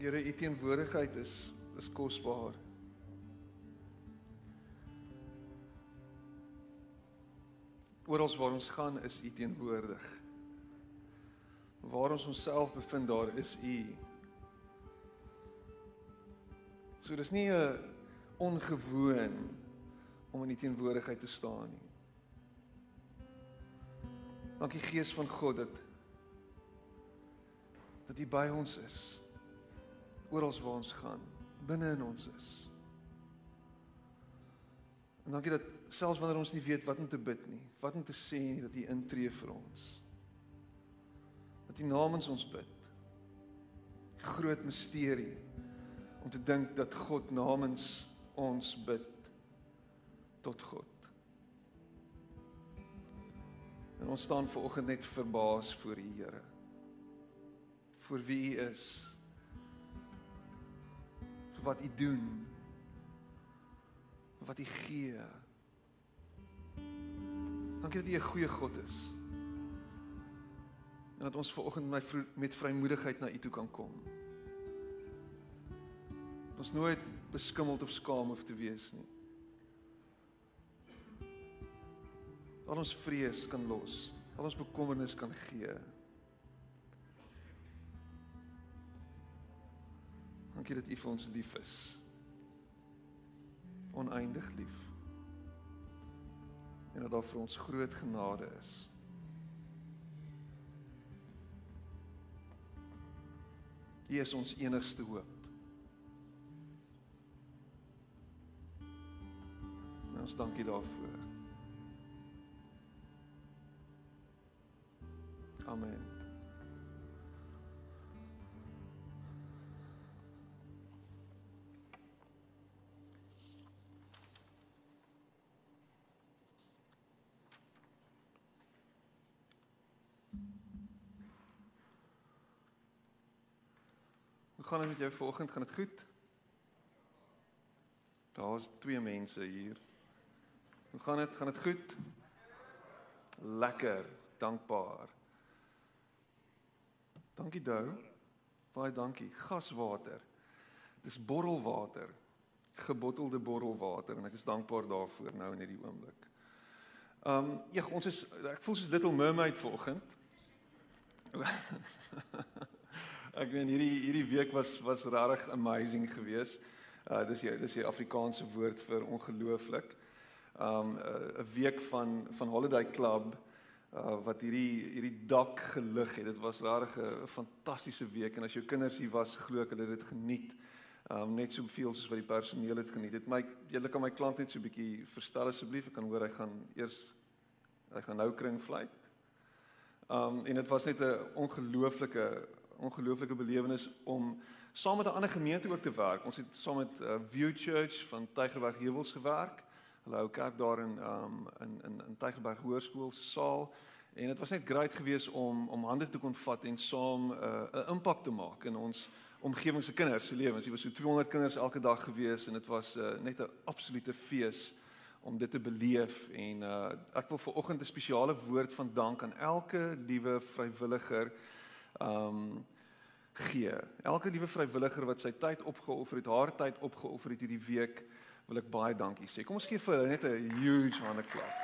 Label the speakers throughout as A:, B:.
A: Here, u teenwoordigheid is is kosbaar. Oral waar ons gaan is u teenwoordig. Waar ons onsself bevind daar is u. So dis nie 'n ongewoon om in u teenwoordigheid te staan nie. Dankie Gees van God dat dat U by ons is. Oral waar ons gaan, binne in ons is. En dankie dat selfs wanneer ons nie weet wat om te bid nie, wat om te sê nie, dat U intree vir ons. Dat U namens ons bid. Groot misterie om te dink dat God namens ons bid tot God. En ons staan ver oggend net verbaas voor U Here. vir wie U is. Wat U doen. wat U gee. Dankie dat U 'n goeie God is. En dat ons ver oggend met met vrymoedigheid na U toe kan kom. Ons nooit beskimmeld of skaam hoef te wees nie. al ons vrees kan los, al ons bekommernis kan gee. Dankie dat U vir ons lief is. Oneindig lief. En dat daar vir ons groot genade is. U is ons enigste hoop. En ons dankie daarvoor. Amen. Gaan dit met jou vanoggend? Gaan dit goed? Daar's twee mense hier. Hoe gaan dit? Gaan dit goed? Lekker, dankbaar. Dankie Dou. Baie dankie. Gaswater. Dis borrelwater. Gebottelde borrelwater en ek is dankbaar daarvoor nou in hierdie oomblik. Um ja, ons is ek voel soos Little Mermaid vanoggend. Ek meen hierdie hierdie week was was regtig amazing geweest. Uh dis jy dis die Afrikaanse woord vir ongelooflik. Um 'n uh, week van van Holiday Club uh wat hierdie hierdie dak gelig het. Dit was regtig 'n fantastiese week en as jou kinders hier was, glo ek hulle het dit geniet. Um net soveel soos wat die personeel het geniet. Het my julle kan my klant net so 'n bietjie verstel asseblief. Ek kan hoor hy gaan eers hy gaan nou kring fluit. Um en dit was net 'n ongelooflike ongelooflike belewenis om saam met 'n ander gemeente ook te werk. Ons het saam met uh, View Church van Tygerberg Heuwels gewerk. Hulle hou kerk daar in um in in in Tygerberg Hoërskool se saal en dit was net great geweest om om hande te kon vat en saam 'n uh, impak te maak in ons omgewing se kinders se lewens. Dit was so 200 kinders elke dag geweest en dit was uh, net 'n absolute fees om dit te beleef en uh, ek wil vir oggend 'n spesiale woord van dank aan elke liewe vrywilliger um gee. Elke liewe vrywilliger wat sy tyd opgeoffer het, haar tyd opgeoffer het hierdie week wil ek baie dankie sê. Kom ons gee vir hulle net 'n huge hande klap.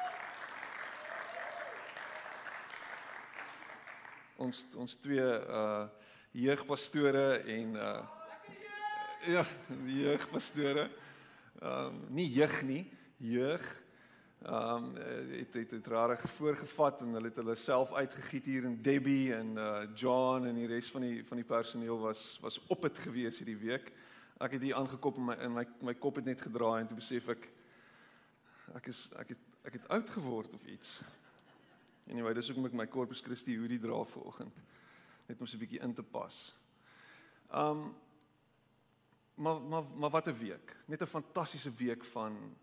A: Ons ons twee uh jeugpastore en uh ja, jeugpastore. Ehm um, nie jeug nie, jeug. Ehm um, het het het rare voorgevat en hulle het hulle self uitgegiet hier in Debbie en uh John en die res van die van die personeel was was op dit gewees hierdie week ek het hier aangekop en my in my my kop het net gedraai en toe besef ek ek is ek het ek het oud geword of iets. Anyway, dis hoekom ek my Corpus Christi hoodie dra vanoggend net om so 'n bietjie in te pas. Um maar maar maar wat 'n week. Net 'n fantastiese week van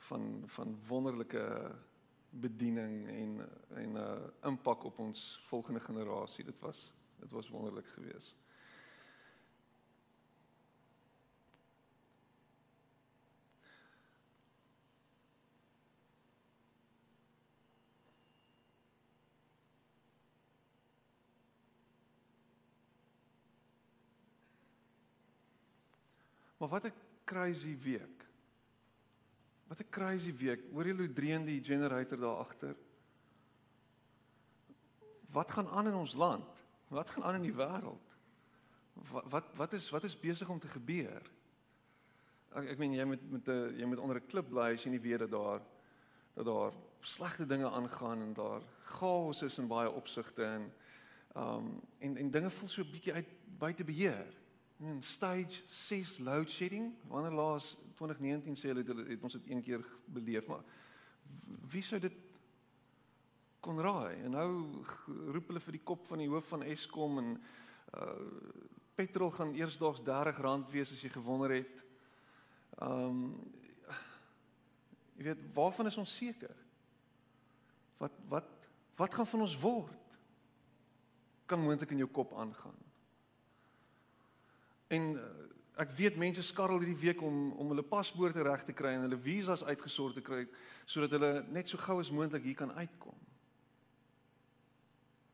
A: van van wonderlike bediening en en 'n uh, impak op ons volgende generasie. Dit was dit was wonderlik geweest. Maar wat 'n crazy week. Wat 'n crazy week. Hoor jy hoe dreun die generator daar agter? Wat gaan aan in ons land? Wat gaan aan in die wêreld? Wat wat wat is wat is besig om te gebeur? Ek ek meen jy moet met 'n jy moet onder 'n klip bly as jy nie weet dat daar dat daar slegte dinge aangaan en daar chaos is in baie opsigte en um en en dinge voel so 'n bietjie uit buite beheer. En stage 6 load shedding, wanneer laas 2019 sê hulle het, het ons dit een keer beleef, maar wie sou dit kon raai? En nou roep hulle vir die kop van die hoof van Eskom en uh petrol gaan eersdaags R30 wees as jy gewonder het. Um jy weet waarvan is ons seker? Wat wat wat gaan van ons word? Kan moontlik in jou kop aangaan. En uh, ek weet mense skarrel hierdie week om om hulle paspoorte reg te kry en hulle visas uitgesort te kry sodat hulle net so gou as moontlik hier kan uitkom.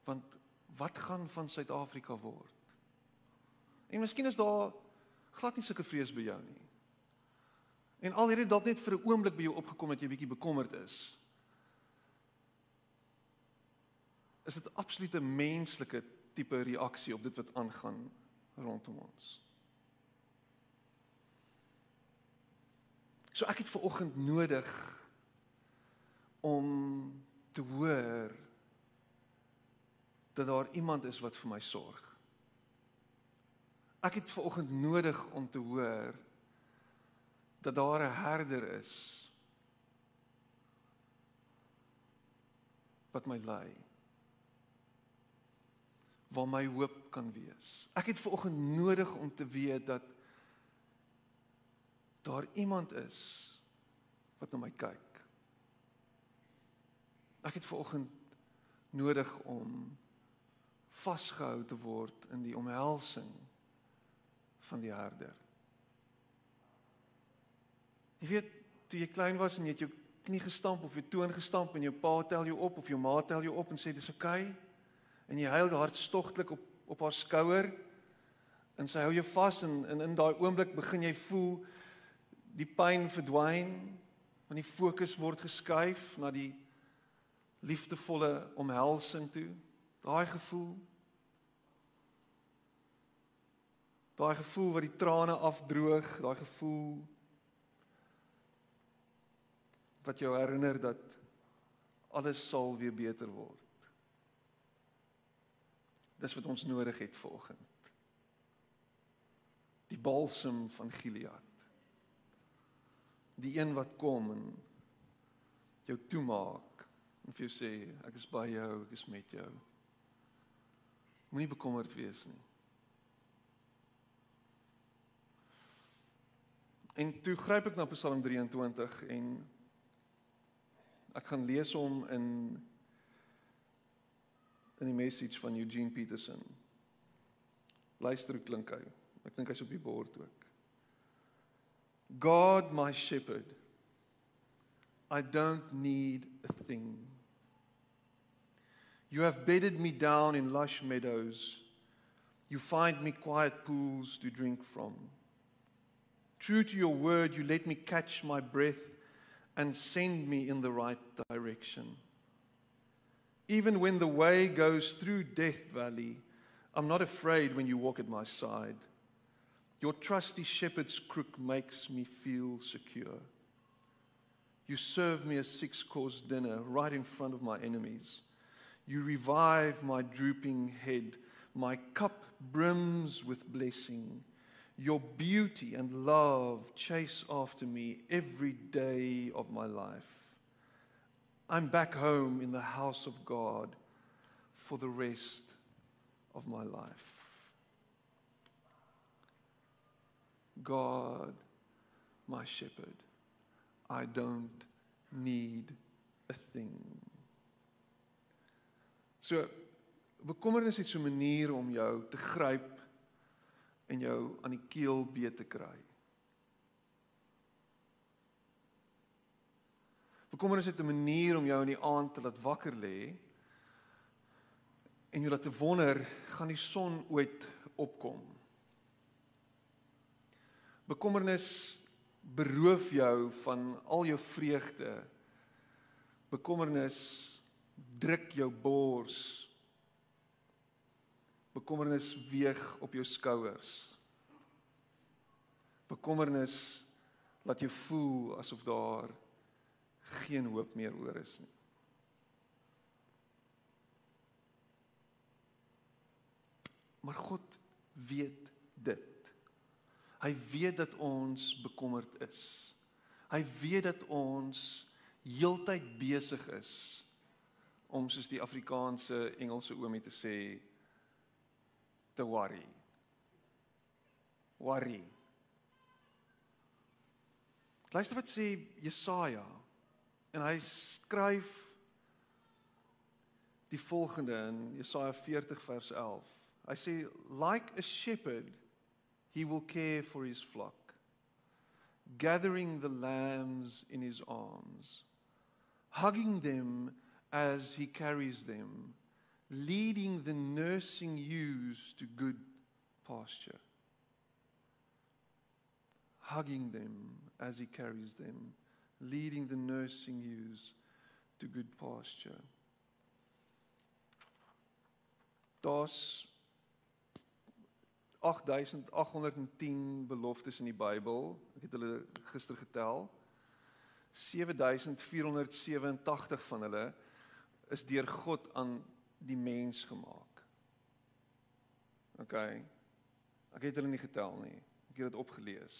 A: Want wat gaan van Suid-Afrika word? En miskien is daar glad nie sulke vrees by jou nie. En al hierdie dalk net vir 'n oomblik by jou opgekom dat jy bietjie bekommerd is. Is dit 'n absolute menslike tipe reaksie op dit wat aangaan rondom ons? So ek het ver oggend nodig om te hoor dat daar iemand is wat vir my sorg. Ek het ver oggend nodig om te hoor dat daar 'n herder is wat my lei. Waar my hoop kan wees. Ek het ver oggend nodig om te weet dat daar iemand is wat na my kyk. Ek het ver oggend nodig om vasgehou te word in die omhelsing van die herder. Jy weet, toe jy klein was en jy het jou knie gestamp of jou toon gestamp en jou pa tel jou op of jou ma tel jou op en sê dis oukei en jy huil hartstogtelik op op haar skouer en sy hou jou vas en, en in daai oomblik begin jy voel die pyn verdwyn want die fokus word geskuif na die liefdevolle omhelsing toe daai gevoel daai gevoel wat die trane afdroog daai gevoel wat jou herinner dat alles sal weer beter word. Dis wat ons nodig het vanoggend. Die balsem van Gilead. Die een wat kom en jou toemaak en vir jou sê ek is by jou, ek is met jou. Moenie bekommerd wees nie. En toe gryp ek na Psalm 23 en Ek gaan lees hom in in die message van Eugene Peterson. Luister hoe klink hy. Ek dink hy's op die bord ook. God my shepherd. I don't need a thing. You have bedded me down in lush meadows. You find me quiet pools to drink from. True to your word, you let me catch my breath and send me in the right direction. Even when the way goes through Death Valley, I'm not afraid when you walk at my side. Your trusty shepherd's crook makes me feel secure. You serve me a six course dinner right in front of my enemies. You revive my drooping head. My cup brims with blessing. Your beauty and love chase after me every day of my life. I'm back home in the house of God for the rest of my life. God, my shepherd, I don't need a thing. So bekommernis het so 'n manier om jou te gryp en jou aan die keel beet te kry. Bekommernis het 'n manier om jou in die aand te laat wakker lê en jy laat te wonder, gaan die son ooit opkom? Bekommernis beroof jou van al jou vreugde. Bekommernis druk jou bors. Bekommernis weeg op jou skouers. Bekommernis laat jou voel asof daar geen hoop meer oor is nie. Maar God weet. Hy weet dat ons bekommerd is. Hy weet dat ons heeltyd besig is om soos die Afrikaanse Engelse oomie te sê te worry. Worry. Luister wat sê Jesaja. En hy skryf die volgende in Jesaja 40 vers 11. Hy sê like a shepherd he will care for his flock gathering the lambs in his arms hugging them as he carries them leading the nursing ewes to good pasture hugging them as he carries them leading the nursing ewes to good pasture. Daar's 8810 beloftes in die Bybel. Ek het hulle gister getel. 7487 van hulle is deur God aan die mens gemaak. OK. Ek het hulle nie getel nie. Ek het dit opgelees.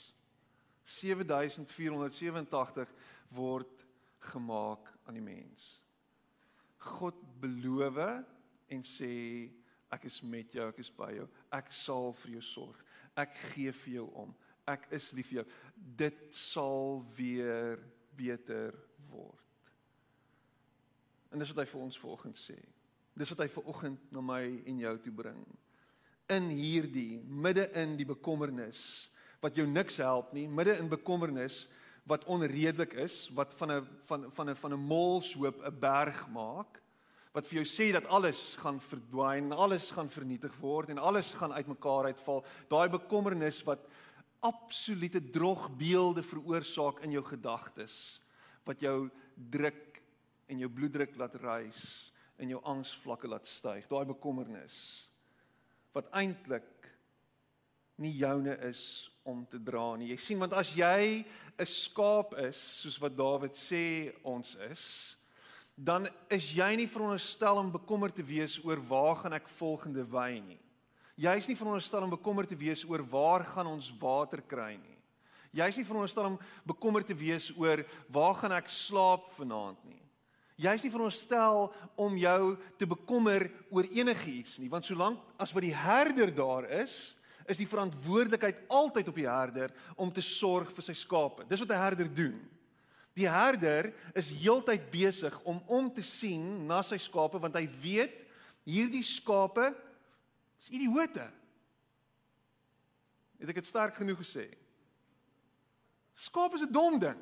A: 7487 word gemaak aan die mens. God beloof en sê Ek is met jou, ek is by jou. Ek sal vir jou sorg. Ek gee vir jou om. Ek is lief vir jou. Dit sal weer beter word. En dis wat hy vir ons vanoggend sê. Dis wat hy vanoggend na my en jou toe bring. In hierdie midde in die bekommernis wat jou niks help nie, midde in bekommernis wat onredelik is, wat van 'n van van 'n van 'n molshoop 'n berg maak wat vir jou sê dat alles gaan verdwyn, alles gaan vernietig word en alles gaan uitmekaar uitval. Daai bekommernis wat absolute drogbeelde veroorsaak in jou gedagtes wat jou druk en jou bloeddruk laat rys en jou angsvlakke laat styg. Daai bekommernis wat eintlik nie joune is om te dra nie. Jy sien want as jy 'n skaap is soos wat Dawid sê ons is, dan is jy nie veronderstel om bekommerd te wees oor waar gaan ek volgende wy nie. Jy is nie veronderstel om bekommerd te wees oor waar gaan ons water kry nie. Jy is nie veronderstel om bekommerd te wees oor waar gaan ek slaap vanaand nie. Jy is nie veronderstel om jou te bekommer oor enigiets nie, want solank as wat die herder daar is, is die verantwoordelikheid altyd op die herder om te sorg vir sy skape. Dis wat 'n herder doen. Die herder is heeltyd besig om om te sien na sy skape want hy weet hierdie skape is idioote. Het ek dit sterk genoeg gesê? Skaap is 'n dom ding.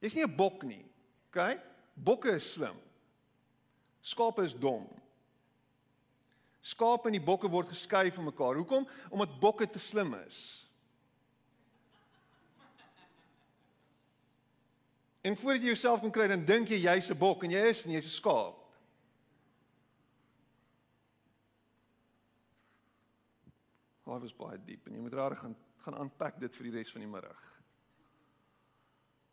A: Jy's nie 'n bok nie. OK? Bokke is slim. Skape is dom. Skape en die bokke word geskei van mekaar. Hoekom? Omdat bokke te slim is. En voordat jy jouself kon kry, dan dink jy jy's 'n bok en jy is nie, jy's 'n skaap. Hy was baie diep en jy moet rarig gaan gaan aanpak dit vir die res van die middag.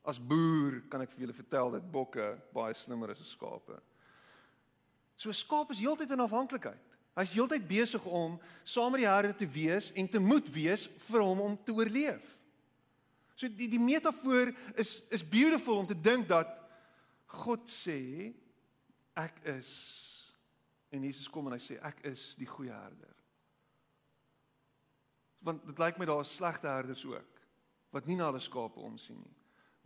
A: As boer kan ek vir julle vertel dat bokke baie slimmer is as skape. So 'n skaap is heeltyd in afhanklikheid. Hy's heeltyd besig om saam met die herde te wees en te moet wees vir hom om te oorleef. So die die metafoor is is beautiful om te dink dat God sê ek is en Jesus kom en hy sê ek is die goeie herder. Want dit lyk my daar is slegte herders ook wat nie na hulle skape omsien nie.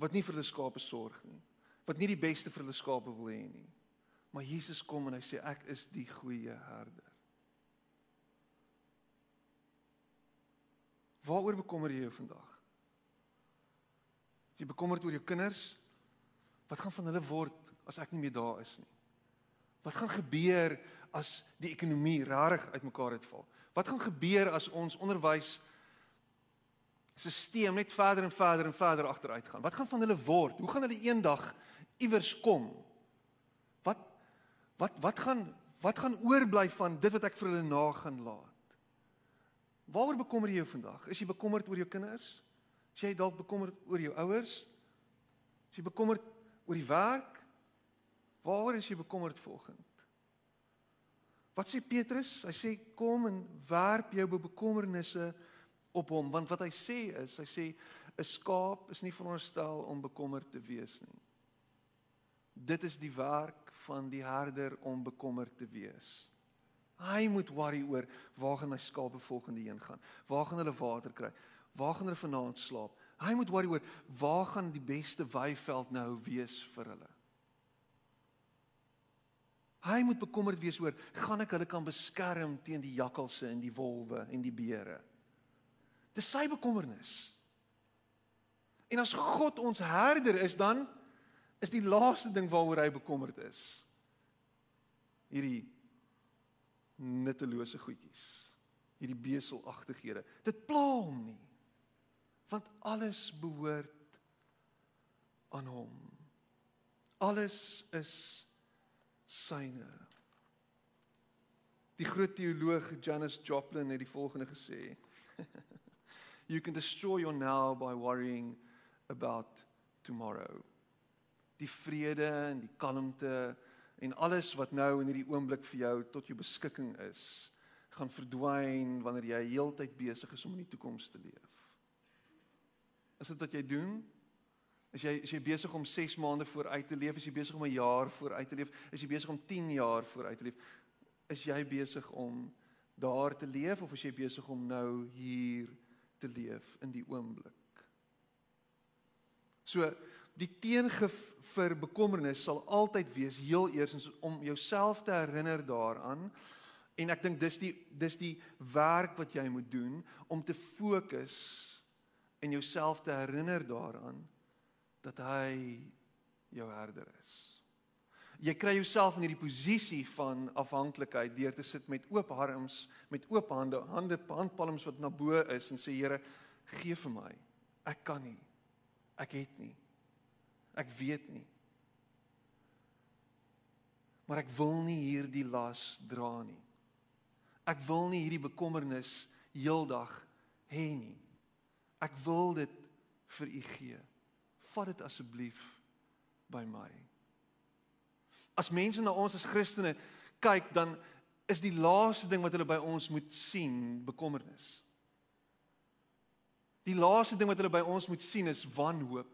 A: Wat nie vir hulle skape sorg nie. Wat nie die beste vir hulle skape wil hê nie. Maar Jesus kom en hy sê ek is die goeie herder. Waaroor bekommer jy jou vandag? Jy bekommerd oor jou kinders? Wat gaan van hulle word as ek nie meer daar is nie? Wat gaan gebeur as die ekonomie rarig uitmekaar uitval? Wat gaan gebeur as ons onderwys stelsel net verder en verder en verder agteruit gaan. Wat gaan van hulle word? Hoe gaan hulle eendag iewers kom? Wat wat wat gaan wat gaan oorbly van dit wat ek vir hulle na gaan laat? Waaroor bekommer jy jou vandag? Is jy bekommerd oor jou kinders? Is jy dalk bekommerd oor jou ouers? Is jy bekommerd oor die werk? Waaroor is jy bekommerd volgende? Wat sê Petrus? Hy sê kom en werp jou bekommernisse op hom want wat hy sê is hy sê 'n skaap is nie veronderstel om bekommerd te wees nie. Dit is die werk van die herder om bekommerd te wees. Hy moet worry oor waar gaan my skape volgende heen gaan? Waar gaan hulle water kry? Waar gaan hulle vanaand slaap? Hy moet worry oor waar gaan die beste weiveld nou wees vir hulle? Hy moet bekommerd wees oor gaan ek hulle kan beskerm teen die jakkalse en die wolwe en die beere. Dis sy bekommernis. En as God ons herder is, dan is die laaste ding waaroor hy bekommerd is hierdie nuttelose goedjies. Hierdie beselagtighede. Dit pla hom nie. Want alles behoort aan hom. Alles is syne. Die groot teoloog Janis Joplin het die volgende gesê: You can destroy your now by worrying about tomorrow. Die vrede en die kalmte en alles wat nou in hierdie oomblik vir jou tot jou beskikking is, gaan verdwyn wanneer jy heeltyd besig is om in die toekoms te leef. Is dit wat jy doen? Is jy is jy besig om 6 maande vooruit te leef? Is jy besig om 'n jaar vooruit te leef? Is jy besig om 10 jaar vooruit te leef? Is jy besig om daar te leef of is jy besig om nou hier te leef in die oomblik? So die teengif vir bekommernis sal altyd wees heel eers om jouself te herinner daaraan en ek dink dis die dis die werk wat jy moet doen om te fokus en jouself te herinner daaraan dat hy jou herder is. Jy kry jouself in hierdie posisie van afhanklikheid deur te sit met oop arms, met oop hande, hande handpalms wat na bo is en sê Here, gee vir my. Ek kan nie. Ek het nie. Ek weet nie. Maar ek wil nie hierdie las dra nie. Ek wil nie hierdie bekommernis heeldag hê nie. Ek wil dit vir u gee vat dit asseblief by my. As mense na ons as Christene kyk, dan is die laaste ding wat hulle by ons moet sien bekommernis. Die laaste ding wat hulle by ons moet sien is wanhoop.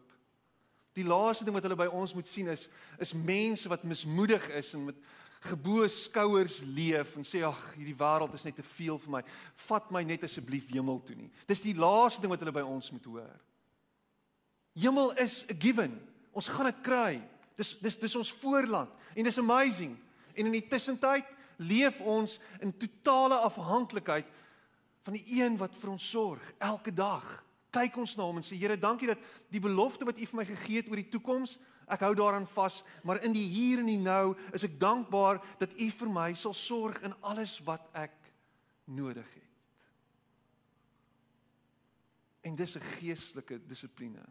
A: Die laaste ding wat hulle by ons moet sien is is mense wat mismoedig is en met geboë skouers leef en sê ag hierdie wêreld is net te veel vir my. Vat my net asseblief hemel toe nie. Dis die laaste ding wat hulle by ons moet hoor. Hemel is a given. Ons gaan dit kry. Dis dis dis ons voorland en dis amazing. En in die tussentyd leef ons in totale afhanklikheid van die een wat vir ons sorg elke dag. Kyk ons na hom en sê Here, dankie dat die belofte wat U vir my gegee het oor die toekoms, ek hou daaraan vas, maar in die hier en die nou is ek dankbaar dat U vir my sal sorg in alles wat ek nodig het. En dis 'n geestelike dissipline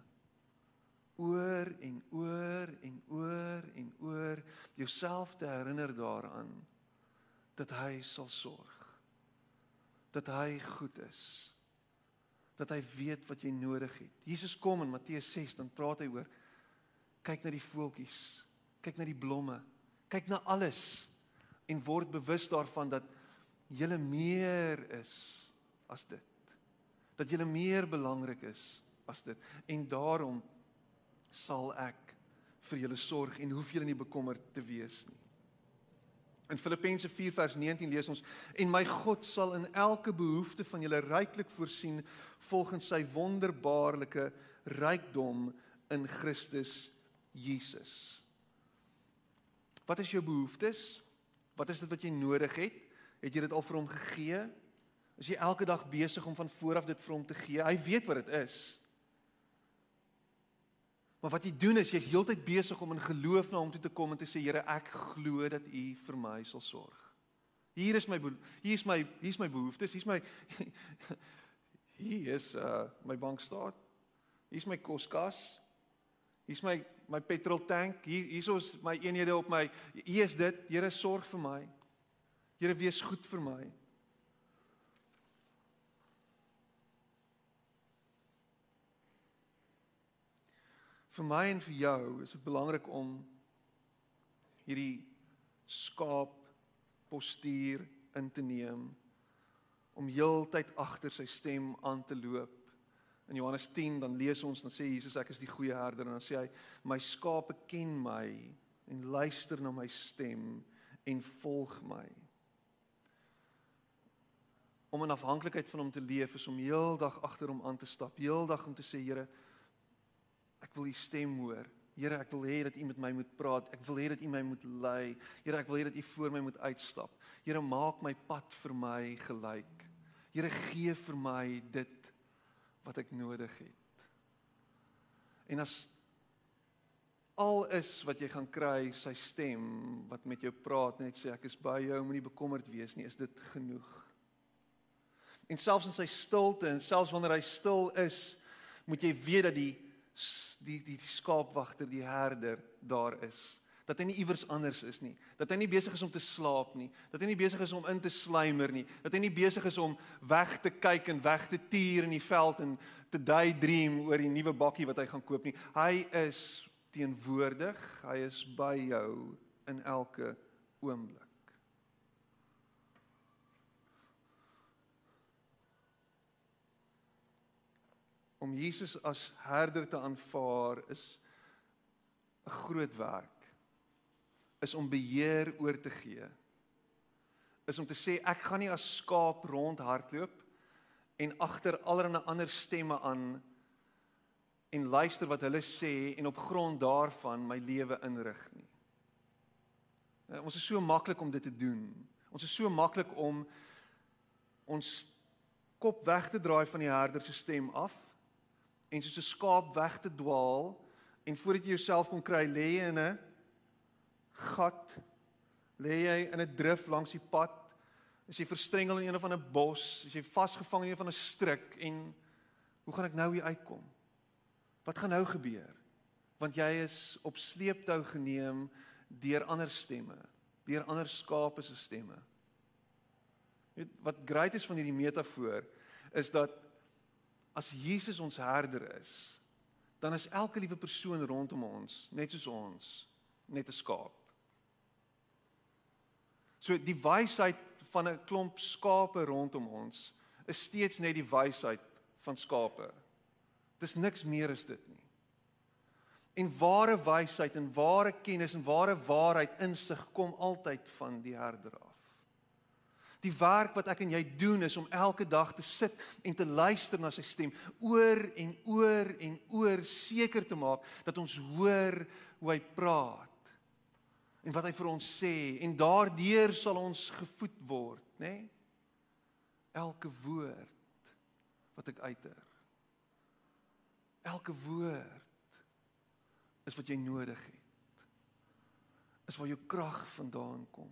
A: oor en oor en oor en oor jouself te herinner daaraan dat hy sal sorg. Dat hy goed is. Dat hy weet wat jy nodig het. Jesus kom in Matteus 6 dan praat hy oor kyk na die voeltjies, kyk na die blomme, kyk na alles en word bewus daarvan dat jy meer is as dit. Dat jy meer belangrik is as dit. En daarom sal ek vir julle sorg en hoef julle nie bekommerd te wees nie. In Filippense 4 vers 19 lees ons en my God sal in elke behoefte van julle ryklik voorsien volgens sy wonderbaarlike rykdom in Christus Jesus. Wat is jou behoeftes? Wat is dit wat jy nodig het? Het jy dit al vir hom gegee? Is jy elke dag besig om van voor af dit vir hom te gee? Hy weet wat dit is. Maar wat jy doen is jy's heeltyd besig om in geloof na hom toe te kom en te sê Here, ek glo dat U vir my sal sorg. Hier is my hier is my hier is my behoeftes, hier is my Hier is uh my bankstaat. Hier's my koskas. Hier's my my petrol tank. Hier hier's ons my eenhede op my. Hier is dit. Here sorg vir my. Here wees goed vir my. Vir my en vir jou is dit belangrik om hierdie skaap postuur in te neem om heeltyd agter sy stem aan te loop. In Johannes 10 dan lees ons dan sê Jesus ek is die goeie herder en dan sê hy my skape ken my en luister na my stem en volg my. Om in afhanklikheid van hom te leef is om heeldag agter hom aan te stap, heeldag om te sê Here Ek wil u stem hoor. Here, ek wil hê dat u met my moet praat. Ek wil hê dat u my moet lei. Here, ek wil hê dat u voor my moet uitstap. Here, maak my pad vir my gelyk. Here, gee vir my dit wat ek nodig het. En as al is wat jy gaan kry, sy stem wat met jou praat net sê ek is by jou, moenie bekommerd wees nie, is dit genoeg. En selfs in sy stilte en selfs wanneer hy stil is, moet jy weet dat die die die, die skaapwagter, die herder daar is. Dat hy nie iewers anders is nie. Dat hy nie besig is om te slaap nie. Dat hy nie besig is om in te sluimer nie. Dat hy nie besig is om weg te kyk en weg te tuur in die veld en te daydream oor die nuwe bakkie wat hy gaan koop nie. Hy is teenwoordig. Hy is by jou in elke oomblik. om Jesus as herder te aanvaar is 'n groot werk. Is om beheer oor te gee. Is om te sê ek gaan nie as skaap rondhardloop en agter allerlei ander stemme aan en luister wat hulle sê en op grond daarvan my lewe inrig nie. Nou, ons is so maklik om dit te doen. Ons is so maklik om ons kop weg te draai van die herder se stem af en soos 'n skaap weg te dwaal en voordat jy jouself kon kry lê in 'n gat lê jy in 'n drif langs die pad. As jy verstrengel in een of ander bos? As jy vasgevang in een van 'n struik? En hoe gaan ek nou hier uitkom? Wat gaan nou gebeur? Want jy is op sleeptou geneem deur ander stemme deur ander skape se stemme weet wat great is van hierdie metafoor is dat as Jesus ons herder is, dan is elke liewe persoon rondom ons net soos ons, net 'n skaap. So die wysheid van 'n klomp skape rondom ons is steeds net die wysheid van skape. Dis niks meer as dit nie. En ware wysheid en ware kennis en ware waarheid insig kom altyd van die herder af. Die werk wat ek en jy doen is om elke dag te sit en te luister na sy stem oor en oor en oor seker te maak dat ons hoor hoe hy praat en wat hy vir ons sê en daardeur sal ons gevoed word, nê? Nee? Elke woord wat ek uiter. Elke woord is wat jy nodig het. Is waar jou krag vandaan kom.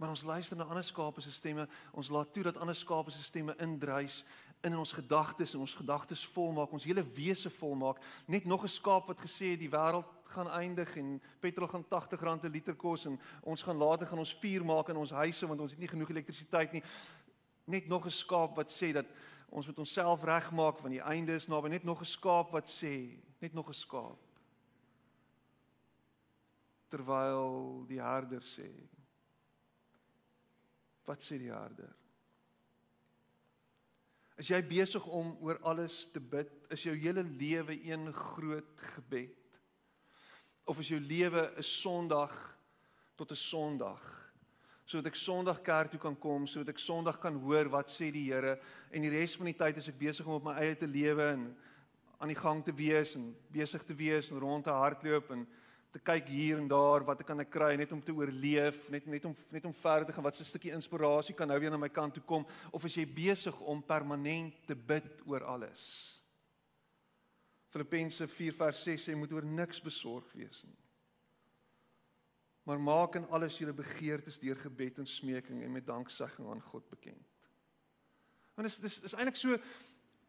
A: Maar ons luister na ander skape se stemme. Ons laat toe dat ander skape se stemme indruis in ons gedagtes en ons gedagtes volmaak, ons hele wese volmaak. Net nog 'n skaap wat gesê het die wêreld gaan eindig en petrol gaan R80 per liter kos en ons gaan later gaan ons vuur maak in ons huise want ons het nie genoeg elektrisiteit nie. Net nog 'n skaap wat sê dat ons moet onsself regmaak want die einde is naby. Net nog 'n skaap wat sê, net nog 'n skaap. Terwyl die herder sê, Wat sê die harder? Is jy besig om oor alles te bid? Is jou hele lewe een groot gebed? Of is jou lewe 'n Sondag tot 'n Sondag? Sodat ek Sondag kerk toe kan kom, sodat ek Sondag kan hoor wat sê die Here en die res van die tyd is ek besig om op my eie te lewe en aan die gang te wees en besig te wees en rond te hardloop en te kyk hier en daar wat ek kan ek kry net om te oorleef, net net om net om verder te gaan wat so 'n stukkie inspirasie kan nou weer na my kant toe kom of is jy besig om permanent te bid oor alles? Filippense 4:6 sê moet oor niks besorg wees nie. Maar maak in alles julle begeertes deur gebed en smeking en met danksegging aan God bekend. Want dit is dis is eintlik so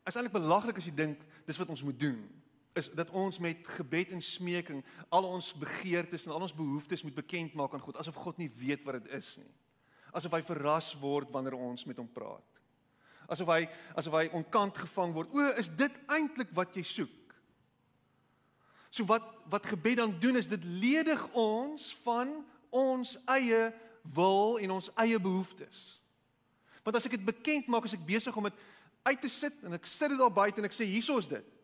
A: is eintlik belaglik as jy dink dis wat ons moet doen. Is dat ons met gebed en smeking al ons begeertes en al ons behoeftes moet bekend maak aan God asof God nie weet wat dit is nie. Asof hy verras word wanneer ons met hom praat. Asof hy asof hy onkant gevang word. O, is dit eintlik wat jy soek? So wat wat gebed dan doen is dit ledig ons van ons eie wil en ons eie behoeftes. Want as ek dit bekend maak, as ek besig om dit uit te sit en ek sit dit daar buite en ek sê hieso is dit.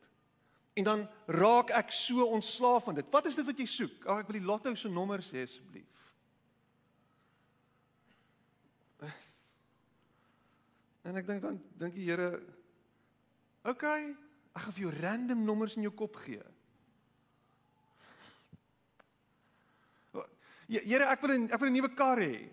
A: En dan raak ek so ontslaaf van dit. Wat is dit wat jy soek? Ag ek wil die lotto se nommer sê asseblief. En ek dink dan dink die Here OK, ek gaan vir jou random nommers in jou kop gee. Here, ek wil 'n ek wil 'n nuwe kar hê.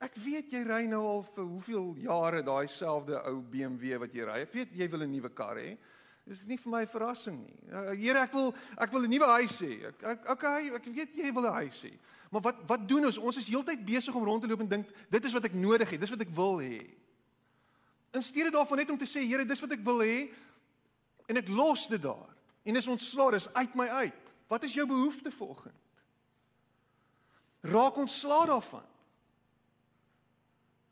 A: Ek weet jy ry nou al vir hoeveel jare daai selfde ou BMW wat jy ry. Ek weet jy wil 'n nuwe kar hê. Dis nie vir my 'n verrassing nie. Uh, Here, ek wil ek wil 'n nuwe huis hê. Ek, ek okay, ek weet jy wil 'n huis hê. Maar wat wat doen ons? Ons is heeltyd besig om rond te loop en dink dit is wat ek nodig het. Dis wat ek wil hê. In steede daarvan net om te sê, Here, dis wat ek wil hê en ek los dit daar. En dis ontslaa, dis uit my uit. Wat is jou behoefte vanoggend? Raak ontslaa daarvan.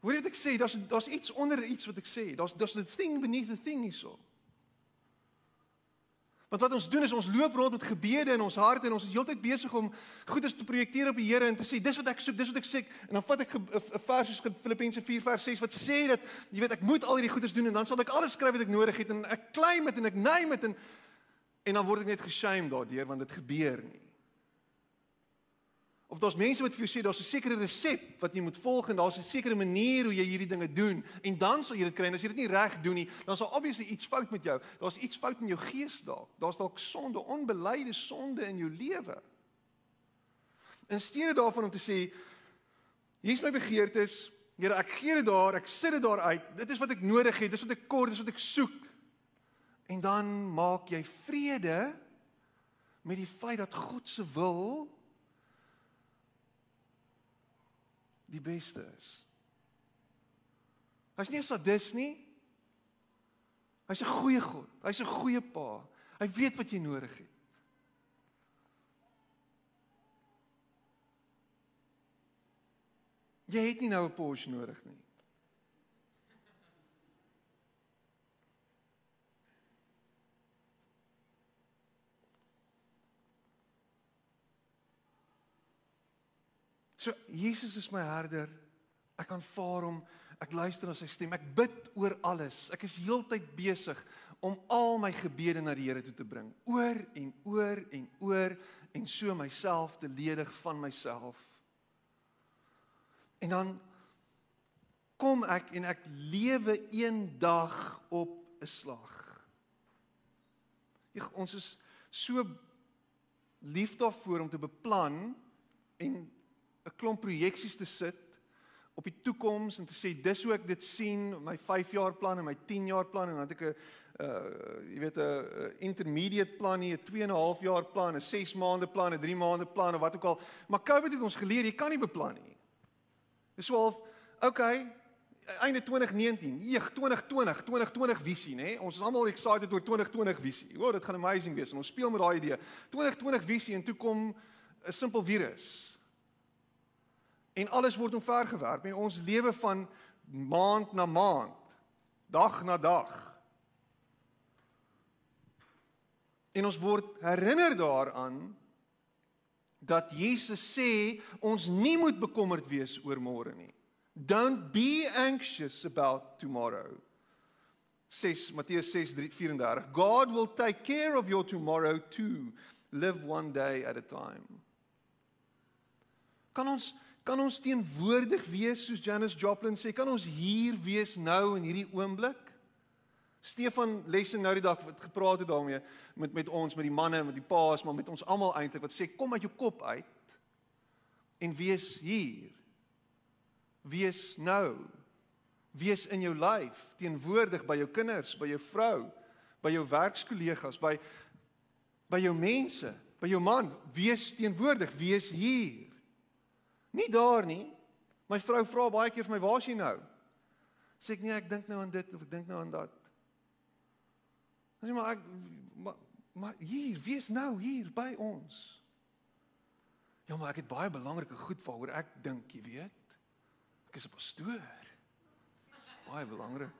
A: Hoor jy wat ek sê? Daar's daar's iets onder iets wat ek sê. Daar's daar's the thing beneath the thing hierso. Want wat ons doen is ons loop rond met gebede in ons hart en ons is heeltyd besig om goeders te projekteer op die Here en te sê dis wat ek soek, dis wat ek sê en dan vat ek 'n vers soos Filippense 4 vers 6 wat sê dat jy weet ek moet al hierdie goeders doen en dan sal ek alles skryf wat ek nodig het en ek claim dit en ek neem dit en en dan word ek net geshame daardeur want dit gebeur nie. Of daar's mense wat vir jou sê daar's 'n sekere resep wat jy moet volg en daar's 'n sekere manier hoe jy hierdie dinge doen en dan sal jy dit kry en as jy dit nie reg doen nie, dan sal obviously iets fout met jou. Daar's iets fout in jou gees dalk. Daar's dalk sonde, onbeleide sonde in jou lewe. In steede daarvan om te sê hier's my begeertes, Here, ek gee dit daar, ek sit dit daar uit. Dit is wat ek nodig het, dis wat ek kort, dis wat ek soek. En dan maak jy vrede met die feit dat God se wil die beste is. Hy's nie 'n sadis nie. Hy's 'n goeie God. Hy's 'n goeie pa. Hy weet wat jy nodig het. Jy het nie nou 'n Porsche nodig nie. So Jesus is my herder. Ek aanvaar hom. Ek luister na sy stem. Ek bid oor alles. Ek is heeltyd besig om al my gebede na die Here toe te bring. Oor en oor en oor en so myself te ledig van myself. En dan kom ek en ek lewe een dag op 'n slag. Ek ons is so lief daarvoor om te beplan en 'n klomp projeksies te sit op die toekoms en te sê dis hoe ek dit sien my 5 jaar plan en my 10 jaar plan en dan het ek 'n uh jy weet 'n intermediate plan hier 'n 2 en 'n half jaar plan, 'n 6 maande plan, 'n 3 maande plan of wat ook al. Maar COVID het ons geleer jy kan nie beplan nie. Dis so half okay, einde 2019, nee, 2020, 2020 visie, nê? Ons is almal excited oor 2020 visie. O, dit gaan amazing wees en ons speel met daai idee. 2020 visie en toe kom 'n simpel virus en alles word omvergewerp en ons lewe van maand na maand, dag na dag. En ons word herinner daaraan dat Jesus sê ons nie moet bekommerd wees oor môre nie. Don't be anxious about tomorrow. 6 Matteus 6:34 God will take care of your tomorrow too. Live one day at a time. Kan ons Kan ons teenwoordig wees soos Janis Joplin sê? Kan ons hier wees nou in hierdie oomblik? Stefan Lessing nou die dag wat gepraat het daarmee met met ons met die manne met die paas maar met ons almal eintlik wat sê kom uit jou kop uit en wees hier. Wees nou. Wees in jou lyf, teenwoordig by jou kinders, by jou vrou, by jou werkskollegas, by by jou mense, by jou man, wees teenwoordig, wees hier. Nie daar nie. My vrou vra baie keer vir my, "Waar is jy nou?" Sê ek nee, ek dink nou aan dit of ek dink nou aan dat. Dis maar ek maar, maar hier, wees nou hier by ons. Ja, maar ek het baie belangrike goed waaroor ek dink, jy weet. Ek is 'n pastoor. Dis baie belangrik.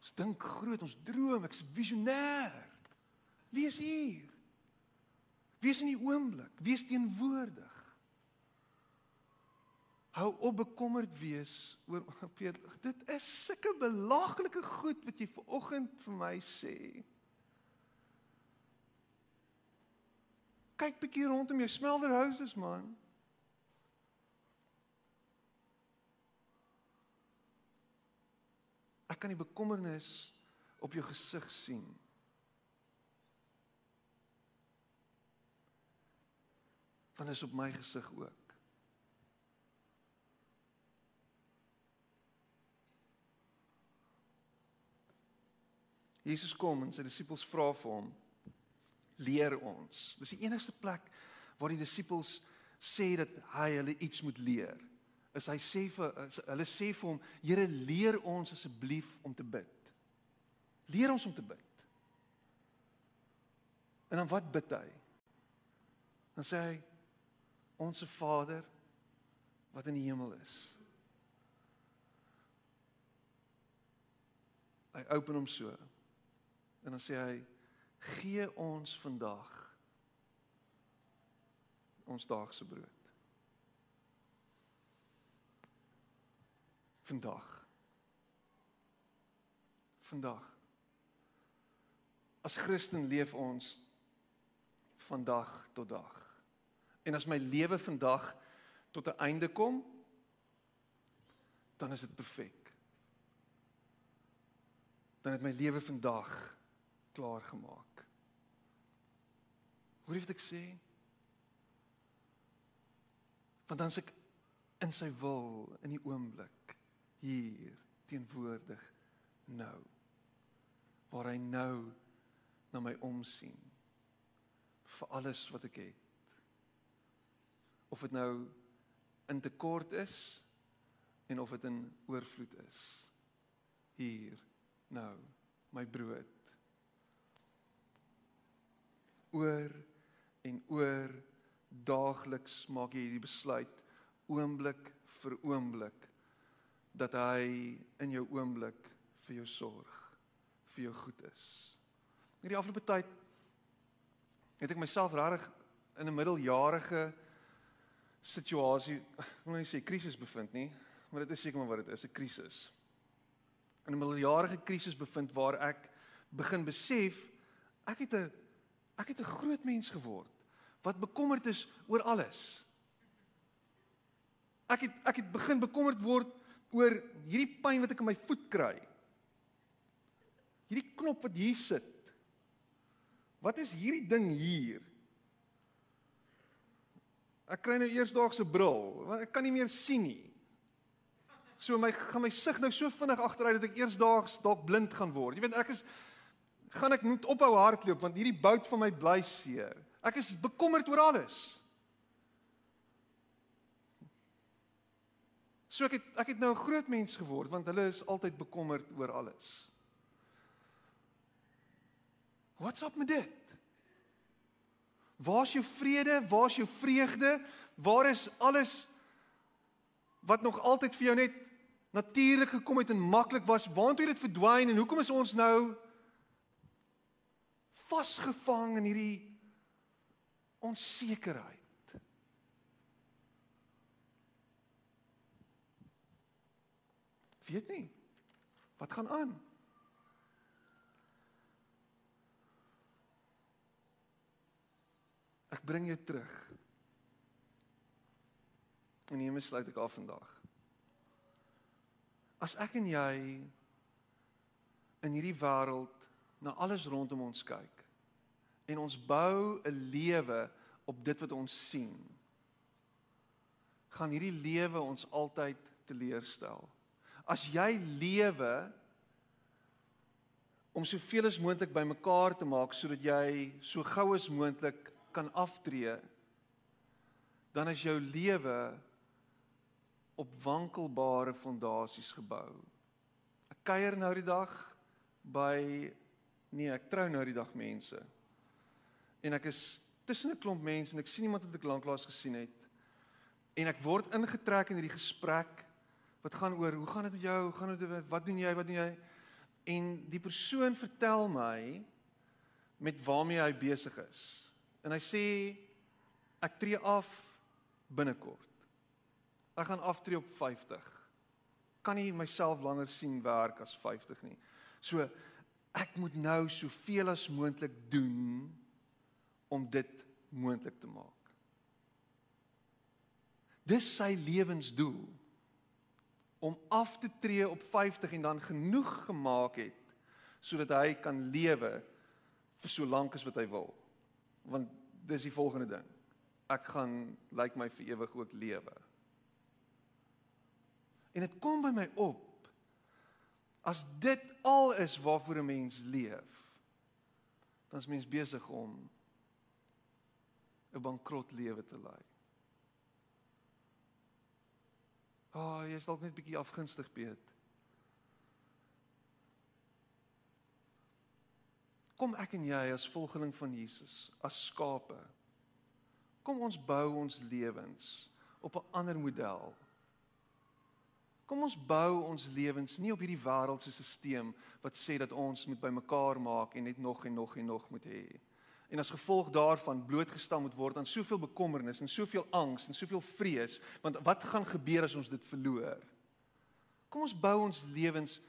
A: Ons dink groot, ons droom, ek's visionêr. Wees hier. Wees in die oomblik, wees teenwoordig. Hou op bekommerd wees oor Peter. Dit is sulke belaglike goed wat jy ver oggend vir my sê. Kyk bietjie rondom jou smelter houses man. Ek kan die bekommernis op jou gesig sien. Want is op my gesig ook. Jesus kom en sy disippels vra vir hom: "Leer ons." Dis die enigste plek waar die disippels sê dat hy hulle iets moet leer. Is hy sê vir hulle sê vir hom: "Here, leer ons asseblief om te bid." Leer ons om te bid. En dan wat bid hy? Dan sê hy: "Onse Vader wat in die hemel is." Hy open hom so. En dan sê hy: "Gee ons vandag ons daagse brood." Vandag. Vandag. As Christen leef ons vandag tot dag. En as my lewe vandag tot 'n einde kom, dan is dit perfek. Dan het my lewe vandag klaar gemaak. Hoor jy wat ek sê? Want dan se ek in sy wil in die oomblik hier teenwoordig nou waar hy nou na my omsien vir alles wat ek het of dit nou in tekort is en of dit in oorvloed is hier nou my brood oor en oor daagliks maak jy hierdie besluit oomblik vir oomblik dat hy in jou oomblik vir jou sorg vir jou goed is. Hierdie afgelope tyd het ek myself regtig in 'n middeljarige situasie, ek wil nie sê krisis bevind nie, maar dit is seker maar wat dit is, 'n krisis. In 'n middeljarige krisis bevind waar ek begin besef ek het 'n ek het 'n groot mens geword wat bekommerd is oor alles. Ek het ek het begin bekommerd word oor hierdie pyn wat ek in my voet kry. Hierdie knop wat hier sit. Wat is hierdie ding hier? Ek kry nou eersdaagse bril, want ek kan nie meer sien nie. So my gaan my sig nou so vinnig agteruit dat ek eersdaags dalk blind gaan word. Jy weet ek is gaan ek moet ophou hardloop want hierdie bout van my bly seer. Ek is bekommerd oor alles. So ek het ek het nou 'n groot mens geword want hulle is altyd bekommerd oor alles. What's up met dit? Waar's jou vrede? Waar's jou vreugde? Waar is alles wat nog altyd vir jou net natuurlik gekom het en maklik was? Waartoe het dit verdwyn en hoekom is ons nou vasgevang in hierdie onsekerheid? weet nie. Wat gaan aan? Ek bring jou terug. En hiermee sluit ek af vandag. As ek en jy in hierdie wêreld na alles rondom ons kyk en ons bou 'n lewe op dit wat ons sien, gaan hierdie lewe ons altyd teleurstel as jy lewe om soveel as moontlik bymekaar te maak sodat jy so gou as moontlik kan aftree dan is jou lewe op wankelbare fondasies gebou. Ek kuier nou die dag by nee, ek trou nou die dag mense. En ek is tussen 'n klomp mense en ek sien iemand wat ek lanklaas gesien het. En ek word ingetrek in hierdie gesprek wat gaan oor hoe gaan dit met jou? Hoe gaan dit wat doen jy? Wat doen jy? En die persoon vertel my met waarmee hy besig is. En hy sê ek tree af binnekort. Ek gaan aftree op 50. Kan nie myself langer sien werk as 50 nie. So ek moet nou soveel as moontlik doen om dit moontlik te maak. Dis sy lewensdoel om af te tree op 50 en dan genoeg gemaak het sodat hy kan lewe vir so lank as wat hy wil. Want dis die volgende ding. Ek gaan lyk like my vir ewig ook lewe. En dit kom by my op as dit al is waarvoor 'n mens leef, dan is mens besig om 'n bankrot lewe te lei. Ah, oh, jy is dalk net bietjie afgunstig, Piet. Kom ek en jy as volgeling van Jesus, as skape. Kom ons bou ons lewens op 'n ander model. Kom ons bou ons lewens nie op hierdie wêreldse stelsel wat sê dat ons moet bymekaar maak en net nog en nog en nog moet hê. En as gevolg daarvan blootgestel moet word aan soveel bekommernis en soveel angs en soveel vrees, want wat gaan gebeur as ons dit verloor? Kom ons bou ons lewens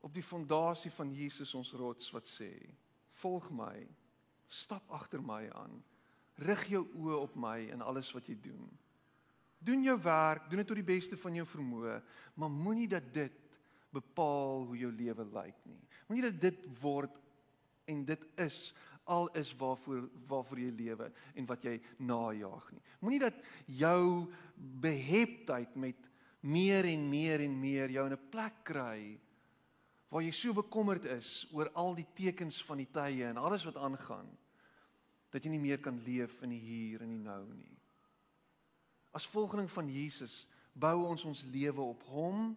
A: op die fondasie van Jesus ons rots wat sê: "Volg my, stap agter my aan. Rig jou oë op my in alles wat jy doen. Doen jou werk, doen dit tot die beste van jou vermoë, maar moenie dat dit bepaal hoe jou lewe lyk nie. Moenie dat dit word en dit is al is waarvoor waarvoor jy lewe en wat jy najag nie. Moenie dat jou beheptheid met meer en meer en meer jou in 'n plek kry waar jy so bekommerd is oor al die tekens van die tye en alles wat aangaan dat jy nie meer kan leef in die hier en die nou nie. As volgeling van Jesus bou ons ons lewe op hom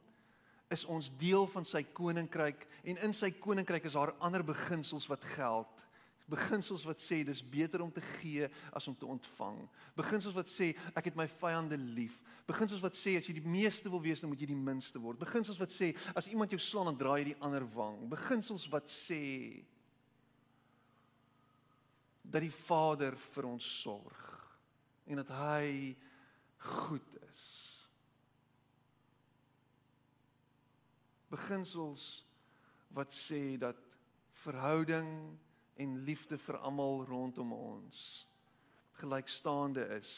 A: is ons deel van sy koninkryk en in sy koninkryk is daar ander beginsels wat geld beginsels wat sê dis beter om te gee as om te ontvang. Beginsels wat sê ek het my vyande lief. Beginsels wat sê as jy die meeste wil wees, dan moet jy die minste word. Beginsels wat sê as iemand jou slaan, dan draai jy die ander wang. Beginsels wat sê dat die Vader vir ons sorg en dat hy goed is. Beginsels wat sê dat verhouding en liefde vir almal rondom ons gelykstaande is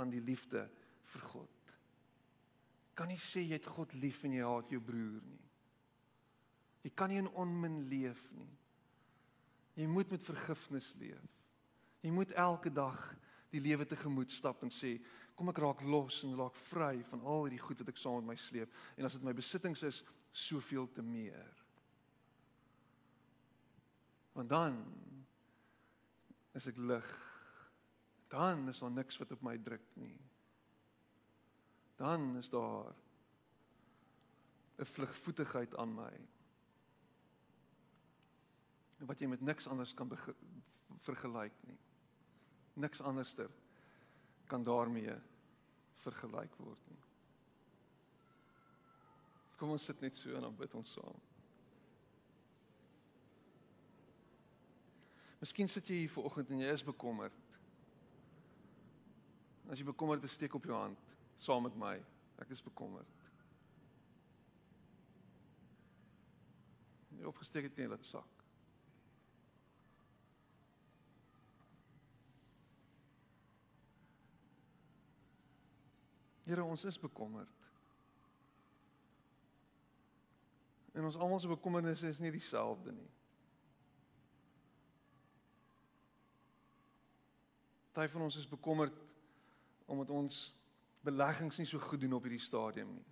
A: aan die liefde vir God. Kan nie sê jy het God lief en jy haat jou broer nie. Jy kan nie in onmin leef nie. Jy moet met vergifnis leef. Jy moet elke dag die lewe tegemoet stap en sê kom ek raak los en raak vry van al hierdie goed wat ek saam met my sleep en as dit my besittings is soveel te meer. Want dan is ek lig. Dan is daar niks wat op my druk nie. Dan is daar 'n vlugvoetigheid aan my. Wat jy met niks anders kan vergelyk nie. Niks anderster kan daarmee vergelyk word nie. Kom ons sit net so en dan bid ons saam. Miskien sit jy hier vanoggend en jy is bekommerd. As jy bekommerd is, steek op jou hand saam met my. Ek is bekommerd. Jy opgesteek het, kan jy laat sak. Here, ons is bekommerd. En ons almal se bekommernisse is nie dieselfde nie. Party van ons is bekommerd omdat ons beleggings nie so goed doen op hierdie stadium nie.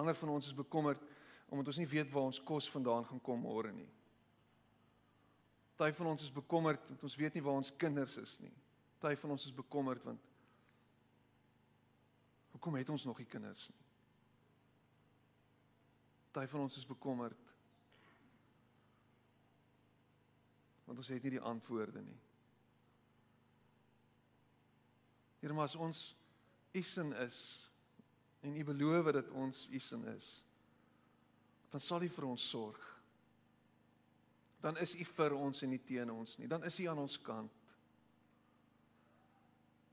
A: Ander van ons is bekommerd omdat ons nie weet waar ons kos vandaan gaan kom môre nie. Party van ons is bekommerd want ons weet nie waar ons kinders is nie. Party van ons is bekommerd want hoekom het ons nog nie kinders nie? Party van ons is bekommerd want ons het nie die antwoorde nie. Here, maar as ons u sin is en u beloof dat ons u sin is, dan sal u vir ons sorg. Dan is u vir ons en nie teen ons nie. Dan is u aan ons kant.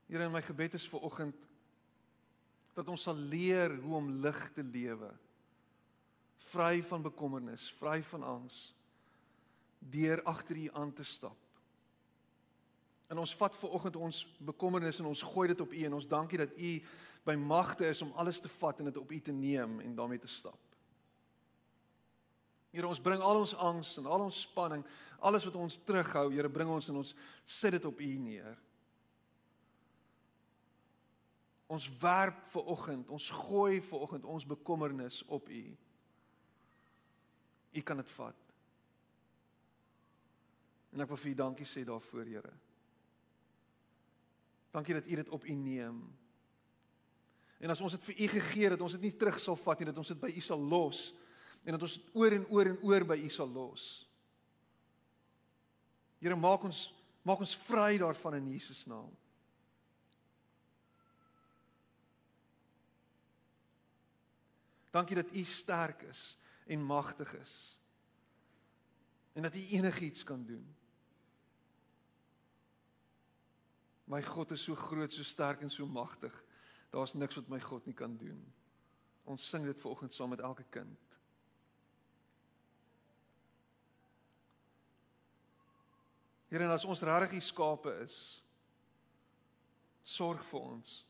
A: Here, my gebed is vir oggend dat ons sal leer hoe om lig te lewe. Vry van bekommernis, vry van angs deur agter U aan te stap. En ons vat ver oggend ons bekommernis en ons gooi dit op U en ons dankie dat U by magte is om alles te vat en dit op U te neem en daarmee te stap. Here ons bring al ons angs en al ons spanning, alles wat ons terughou, Here bring ons en ons sit dit op U neer. Ons werp ver oggend, ons gooi ver oggend ons bekommernis op U. U kan dit vat. En ek wil vir U dankie sê daarvoor, Here. Dankie dat U dit op U neem. En as ons dit vir U gegee het, ons dit nie terug sal vat nie, dat ons dit by U sal los en dat ons dit oor en oor en oor by U sal los. Here, maak ons maak ons vry daarvan in Jesus naam. Dankie dat U sterk is en magtig is. En dat U enigiets kan doen. My God is so groot, so sterk en so magtig. Daar's niks wat my God nie kan doen. Ons sing dit vanoggend saam met elke kind. Here, en as ons regtig die skape is, sorg vir ons.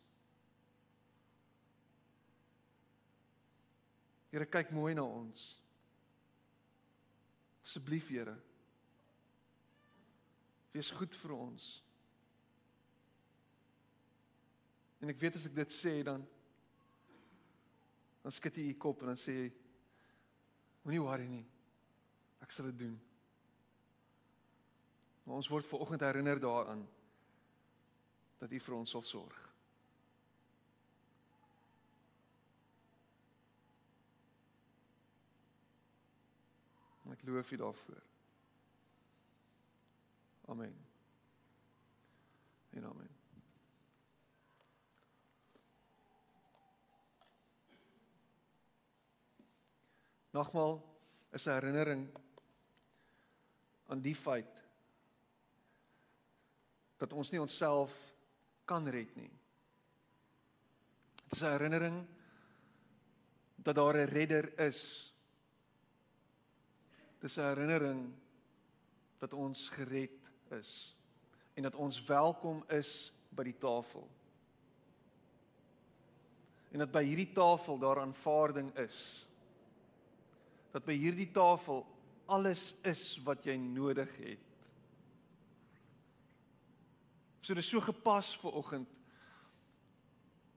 A: Here, kyk mooi na ons. Asseblief, Here. Wees goed vir ons. En ek weet as ek dit sê dan dan skud jy u kop en dan sê jy moenie worry nie. Ek sal dit doen. Maar ons word ver oggend herinner daaraan dat u vir ons sal sorg. Ek loof u daarvoor. Amen. En amen. Nogmaal is 'n herinnering aan die feit dat ons nie onsself kan red nie. Dit is 'n herinnering dat daar 'n redder is. Dit is 'n herinnering dat ons gered is en dat ons welkom is by die tafel. En dat by hierdie tafel daar aanvaarding is dat by hierdie tafel alles is wat jy nodig het. So dis so gepas vir oggend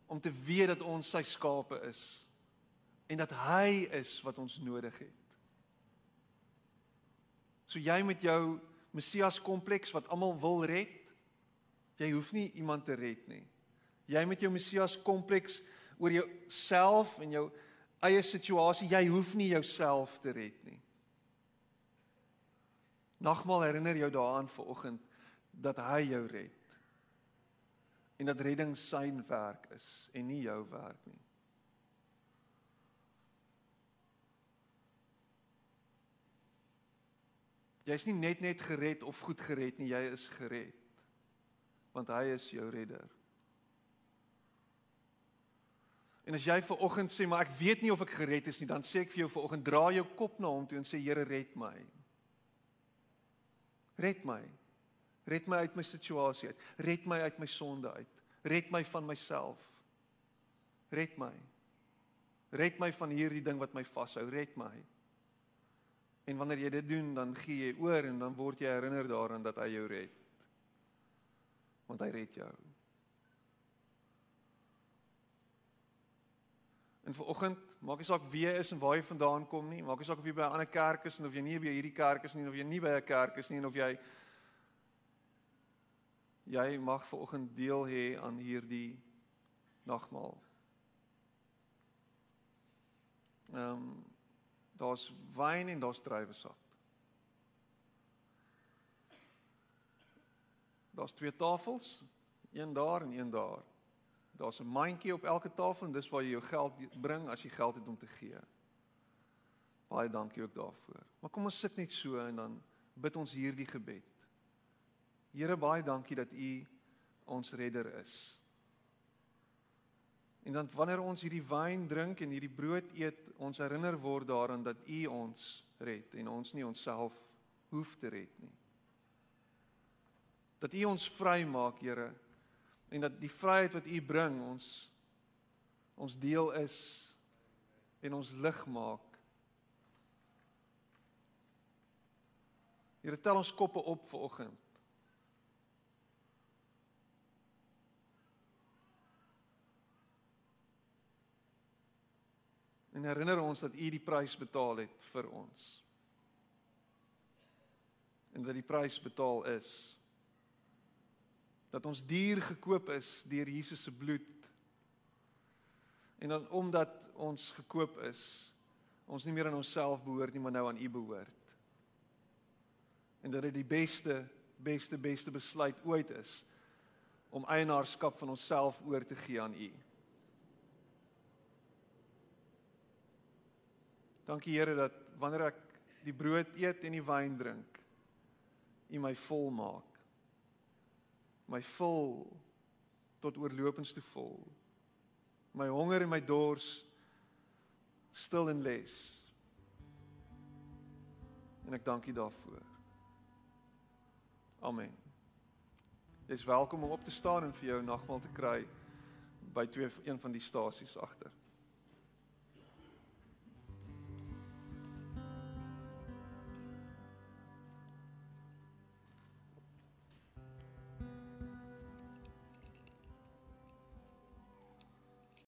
A: om te weet dat ons sy skape is en dat hy is wat ons nodig het. So jy met jou Messias kompleks wat almal wil red, jy hoef nie iemand te red nie. Jy met jou Messias kompleks oor jouself en jou eie situasie, jy hoef nie jouself te red nie. Nogmaal herinner jou daaraan vir oggend dat hy jou red. En dat redding sy werk is en nie jou werk nie. Jy's nie net net gered of goed gered nie, jy is gered. Want hy is jou redder. En as jy ver oggend sê maar ek weet nie of ek gered is nie, dan sê ek vir jou ver oggend dra jou kop na hom toe en sê Here red my. Red my. Red my uit my situasie uit. Red my uit my sonde uit. Red my van myself. Red my. Red my van hierdie ding wat my vashou. Red my. En wanneer jy dit doen, dan gee jy oor en dan word jy herinner daaraan dat hy jou red. Want hy red jou. En vir oggend, maak nie saak wie jy is en waar jy vandaan kom nie, maak nie saak of jy by 'n ander kerk is of jy nie by hierdie kerk is nie of jy nie by 'n kerk is nie en of jy jy mag vanoggend deel hê aan hierdie nagmaal. Ehm um, daar's wyn en daar's druiwesap. Daar's twee tafels, een daar en een daar. Daar's 'n mandjie op elke tafel en dis waar jy jou geld bring as jy geld het om te gee. Baie dankie ook daarvoor. Maar kom ons sit net so en dan bid ons hierdie gebed. Here baie dankie dat U ons redder is. En dan wanneer ons hierdie wyn drink en hierdie brood eet, ons herinner word daaraan dat U ons red en ons nie onsself hoef te red nie. Dat U ons vry maak, Here, en dat die vryheid wat U bring ons ons deel is en ons lig maak. Here tel ons koppe op vir oggend. En herinner ons dat U die prys betaal het vir ons. En dat die prys betaal is dat ons duur gekoop is deur Jesus se bloed. En dan omdat ons gekoop is, ons nie meer aan onsself behoort nie, maar nou aan U behoort. En dat dit die beste beste beste besluit ooit is om eienaarskap van onsself oor te gee aan U. Dankie Here dat wanneer ek die brood eet en die wyn drink, U my vol maak my vol tot oorlopends te vol. My honger en my dors stil en les. En ek dank U daarvoor. Amen. Jy's welkom om op te staan en vir jou nagmaal te kry by twee een van die stasies agter.